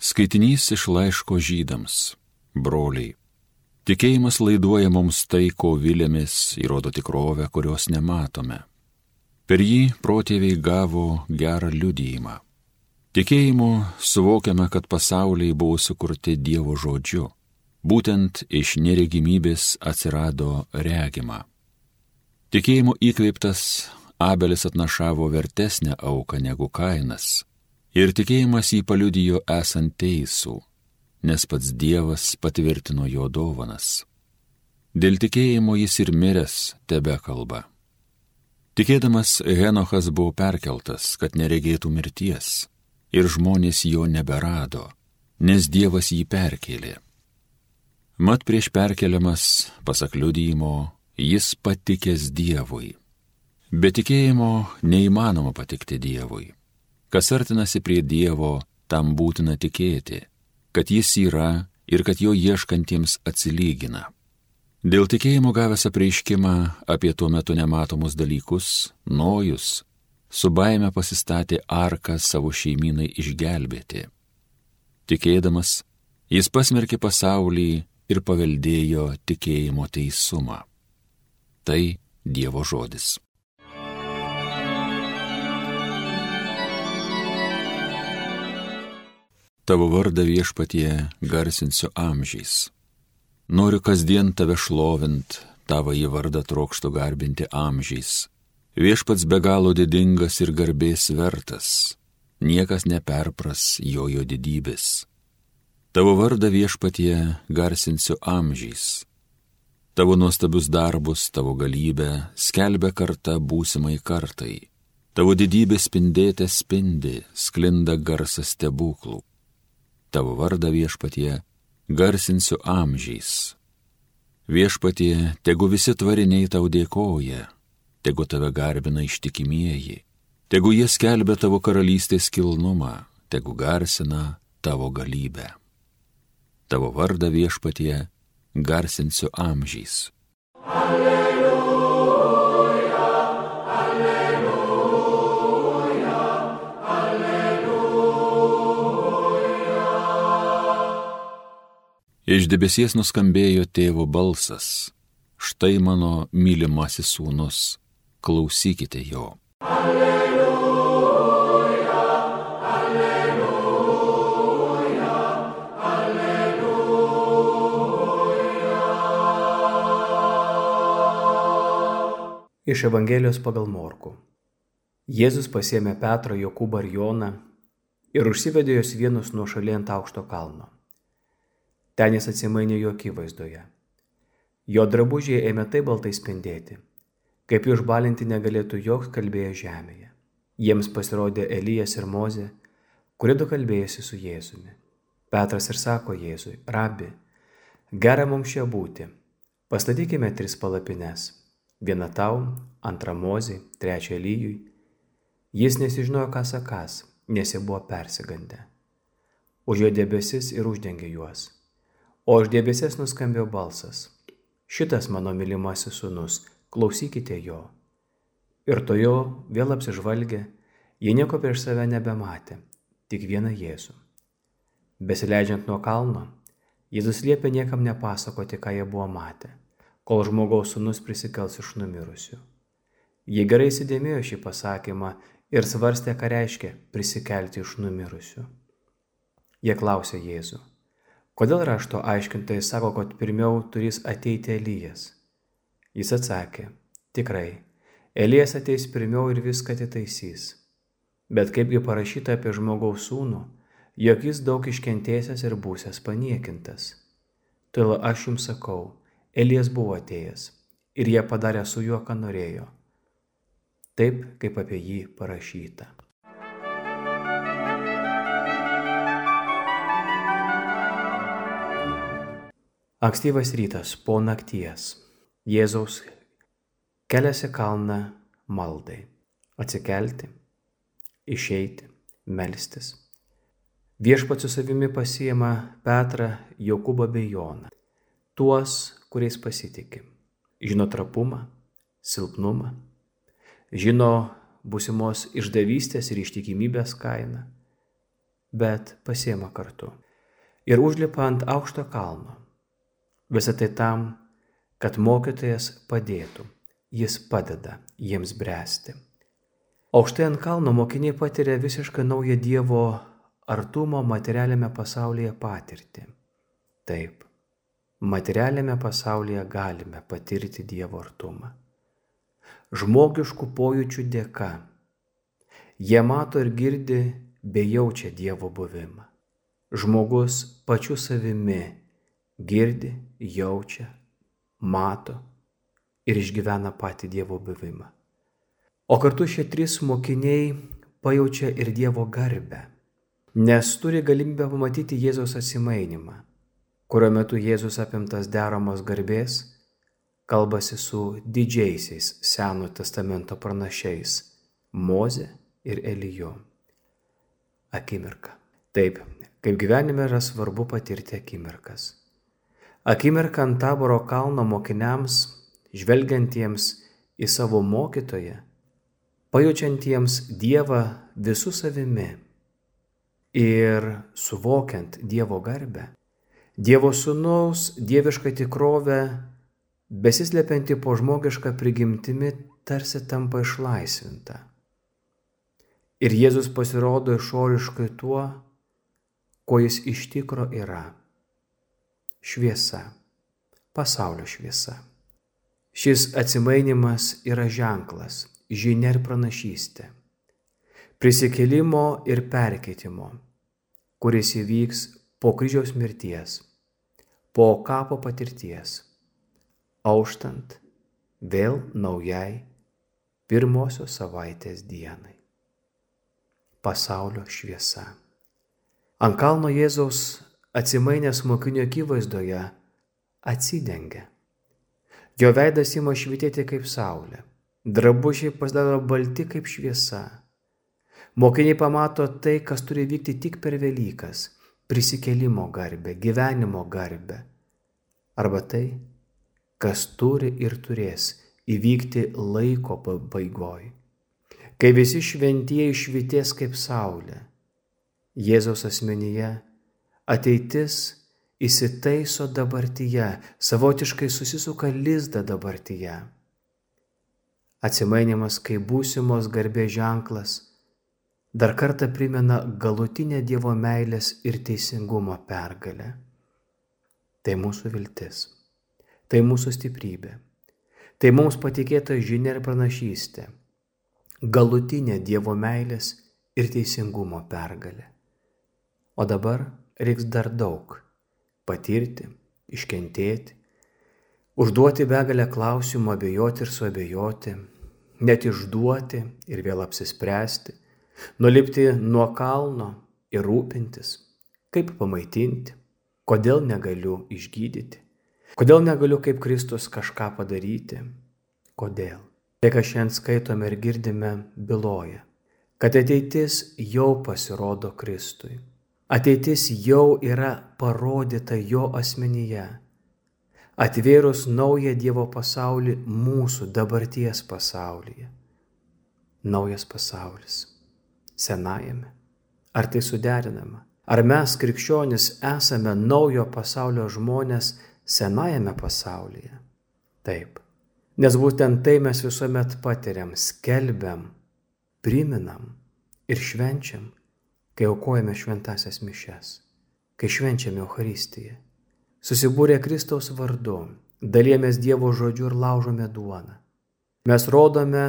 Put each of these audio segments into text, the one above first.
Skaitinys iš laiško žydams, broliai. Tikėjimas laiduoja mums tai, ko vilėmis, įrodo tikrovę, kurios nematome. Per jį protėviai gavo gerą liudijimą. Tikėjimu suvokiame, kad pasauliai buvo sukurti Dievo žodžiu. Būtent iš neregimybės atsirado regima. Tikėjimu įkveiptas Abelis atnašavo vertesnę auką negu Kainas Ir tikėjimas jį paliudijo esant teisų, nes pats Dievas patvirtino jo dovanas. Dėl tikėjimo jis ir miręs tebe kalba. Tikėdamas Henochas buvo perkeltas, kad neregėtų mirties, ir žmonės jo neberado, nes Dievas jį perkelė. Mat prieš perkeliamas, pasak liudyjimo, jis patikės Dievui. Be tikėjimo neįmanoma patikti Dievui. Kas artinasi prie Dievo, tam būtina tikėti, kad Jis yra ir kad jo ieškantiems atsilygina. Dėl tikėjimo gavęs apreiškimą apie tuo metu nematomus dalykus, Nojus su baime pasistatė arką savo šeimynai išgelbėti. Tikėdamas, jis pasmerkė pasaulį ir paveldėjo tikėjimo teisumą. Tai Dievo žodis. Tavo vardą viešpatie garsinsiu amžiais. Noriu kasdien tave šlovint, tavo į vardą trokštų garbinti amžiais. Viešpats be galo didingas ir garbės vertas, niekas neperpras jo jo didybės. Tavo vardą viešpatie garsinsiu amžiais. Tavo nuostabius darbus, tavo galybę skelbia karta būsimai kartai. Tavo didybė spindėte spindi, sklinda garsas stebuklų tavo vardą viešpatie garsinsiu amžiais. Viešpatie, tegu visi tvariniai tau dėkoja, tegu tave garbina ištikimieji, tegu jie skelbia tavo karalystės kilnumą, tegu garsina tavo galybę. Tavo vardą viešpatie garsinsiu amžiais. Alleluja. Iš debesies nuskambėjo tėvo balsas. Štai mano mylimasis sūnus, klausykite jo. Alleluja, alleluja, alleluja. Iš Evangelijos pagal Morku. Jėzus pasėmė Petrą, Jokūbą ir Joną ir užsivedė juos vienus nuo šalient aukšto kalno. Ten jis atsimainė jo akivaizdoje. Jo drabužiai ėmė taip baltai spindėti, kaip jų išbalinti negalėtų joks kalbėjęs žemėje. Jiems pasirodė Elijas ir Mozė, kurie du kalbėjosi su Jėzumi. Petras ir sako Jėzui, rabi, gera mums čia būti, pastatykime tris palapines. Viena tau, antra Mozė, trečia Elyjui. Jis nesižinojo, ką sakas, nes jie buvo persigandę. Užėjo debesis ir uždengė juos o iš debesės nuskambėjo balsas. Šitas mano mylimasis sunus, klausykite jo. Ir to jo vėl apsižvalgė, jie nieko prieš save nebematė, tik vieną Jėzų. Besileidžiant nuo kalno, Jėzus liepė niekam nepasakoti, ką jie buvo matę, kol žmogaus sunus prisikels iš numirusių. Jie gerai įsidėmėjo šį pasakymą ir svarstė, ką reiškia prisikelti iš numirusių. Jie klausė Jėzų, Kodėl rašto aiškintojai sako, kad pirmiau turės ateiti Elijas? Jis atsakė, tikrai, Elijas ateis pirmiau ir viską atitaisys. Bet kaipgi parašyta apie žmogaus sūnų, jog jis daug iškentėsęs ir būsęs paniekintas. Todėl aš jums sakau, Elijas buvo atėjęs ir jie padarė su juo, ką norėjo. Taip, kaip apie jį parašyta. Ankstyvas rytas po nakties. Jėzaus keliasi kalną maldai. Atsikelti, išeiti, melstis. Viešpats su savimi pasiema Petrą, Jokubą bei Joną. Tuos, kuriais pasitikė. Žino trapumą, silpnumą. Žino būsimos išdavystės ir ištikimybės kainą. bet pasiema kartu. Ir užlipa ant aukšto kalno. Visą tai tam, kad mokytojas padėtų. Jis padeda jiems bręsti. Aukštai ant kalno mokiniai patiria visiškai naują Dievo artumo materialiame pasaulyje patirtį. Taip, materialiame pasaulyje galime patirti Dievo artumą. Žmogiškų pojūčių dėka. Jie mato ir girdi bei jaučia Dievo buvimą. Žmogus pačiu savimi girdi, jaučia, mato ir išgyvena patį Dievo buvimą. O kartu šie trys mokiniai pajaučia ir Dievo garbę, nes turi galimybę pamatyti Jėzaus atsimainimą, kurio metu Jėzus apimtas deramos garbės kalbasi su didžiaisiais Seno testamento pranašiais - Moze ir Eliju. Akimirka. Taip, kaip gyvenime yra svarbu patirti akimirkas. Akimirką ant taboro kalno mokiniams, žvelgiantiems į savo mokytoją, pajaučiantiems Dievą visų savimi ir suvokiant Dievo garbę, Dievo sūnaus dievišką tikrovę, besislepianti po žmogišką prigimtimi, tarsi tampa išlaisvinta. Ir Jėzus pasirodo išoriškai tuo, ko jis iš tikro yra šviesa, pasaulio šviesa. Šis atsimainimas yra ženklas, žinia ir pranašystė. Prisikėlimo ir perkeitimo, kuris įvyks po kryžiaus mirties, po kapo patirties, auštant vėl naujai pirmosios savaitės dienai. Pasaulio šviesa. Ant kalno Jėzaus atsimainęs mokinio akivaizdoje, atsidengia. Jo veidas ima švitėti kaip saulė, drabužiai pasidaro balti kaip šviesa. Mokiniai pamato tai, kas turi vykti tik per Velykas - prisikelimo garbę, gyvenimo garbę. Arba tai, kas turi ir turės įvykti laiko pabaigoj. Kai visi šventieji švities kaip saulė, Jėzaus asmenyje Ateitis įsitaiso dabartyje, savotiškai susisuka lizdą dabartyje. Atsimainimas kaip būsimos garbės ženklas dar kartą primena galutinę Dievo meilės ir teisingumo pergalę. Tai mūsų viltis, tai mūsų stiprybė, tai mums patikėta žinia ir pranašystė, galutinė Dievo meilės ir teisingumo pergalė. O dabar reiks dar daug - patirti, iškentėti, užduoti begalę klausimų, abejoti ir suabejoti, net išduoti ir vėl apsispręsti, nulipti nuo kalno ir rūpintis, kaip pamaitinti, kodėl negaliu išgydyti, kodėl negaliu kaip Kristus kažką padaryti, kodėl. Tai, ką šiandien skaitome ir girdime, byloja, kad ateitis jau pasirodo Kristui Ateitis jau yra parodyta jo asmenyje, atvėrus naują Dievo pasaulį mūsų dabarties pasaulyje. Naujas pasaulis. Senajame. Ar tai suderinama? Ar mes, krikščionis, esame naujo pasaulio žmonės senajame pasaulyje? Taip. Nes būtent tai mes visuomet patiriam, skelbiam, priminam ir švenčiam kai aukojame šventasias mišes, kai švenčiame Euharistiją. Susibūrė Kristaus vardu, dalėmės Dievo žodžiu ir laužome duoną. Mes rodome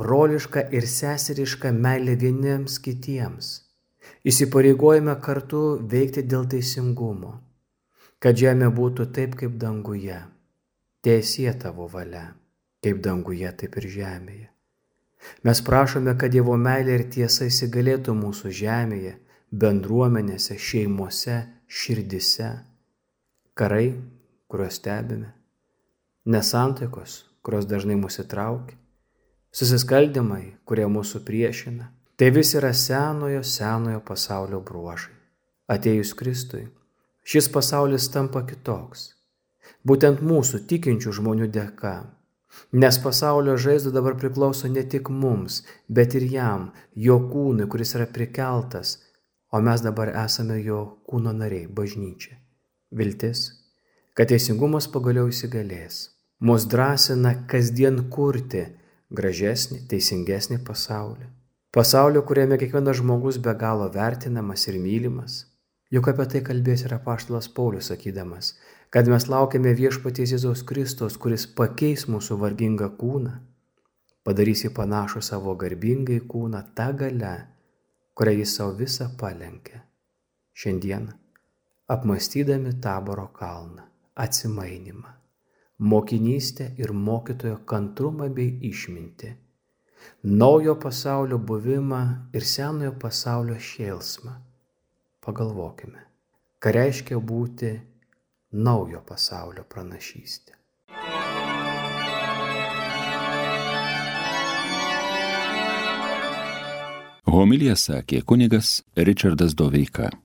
brolišką ir seserišką meilę vieniems kitiems. Įsipareigojame kartu veikti dėl teisingumo, kad žemė būtų taip kaip danguje. Tiesie tavo valia, kaip danguje, taip ir žemėje. Mes prašome, kad Dievo meilė ir tiesa įsigalėtų mūsų žemėje, bendruomenėse, šeimose, širdise. Karai, kuriuos stebime, nesantaikos, kurios dažnai mūsų traukia, susiskaldimai, kurie mūsų priešina. Tai vis yra senojo, senojo pasaulio bruožai. Atėjus Kristui, šis pasaulis tampa kitoks. Būtent mūsų tikinčių žmonių dėka Nes pasaulio žaizdo dabar priklauso ne tik mums, bet ir jam, jo kūnui, kuris yra prikeltas, o mes dabar esame jo kūno nariai, bažnyčia. Viltis, kad teisingumas pagaliau įsigalės, mus drąsina kasdien kurti gražesnį, teisingesnį pasaulį. Pasaulio, kuriame kiekvienas žmogus be galo vertinamas ir mylimas. Juk apie tai kalbės ir apaštalas Paulius sakydamas, kad mes laukiame viešpaties Jėzaus Kristos, kuris pakeis mūsų vargingą kūną, padarys jį panašų savo garbingai kūną tą galę, kurią jis savo visą palenkė. Šiandien, apmastydami taboro kalną, atsimainimą, mokinystę ir mokytojo kantrumą bei išmintį, naujo pasaulio buvimą ir senojo pasaulio šėlsmą, pagalvokime, ką reiškia būti naujo pasaulio pranašystė. Homilija sakė kunigas Richardas Doveika.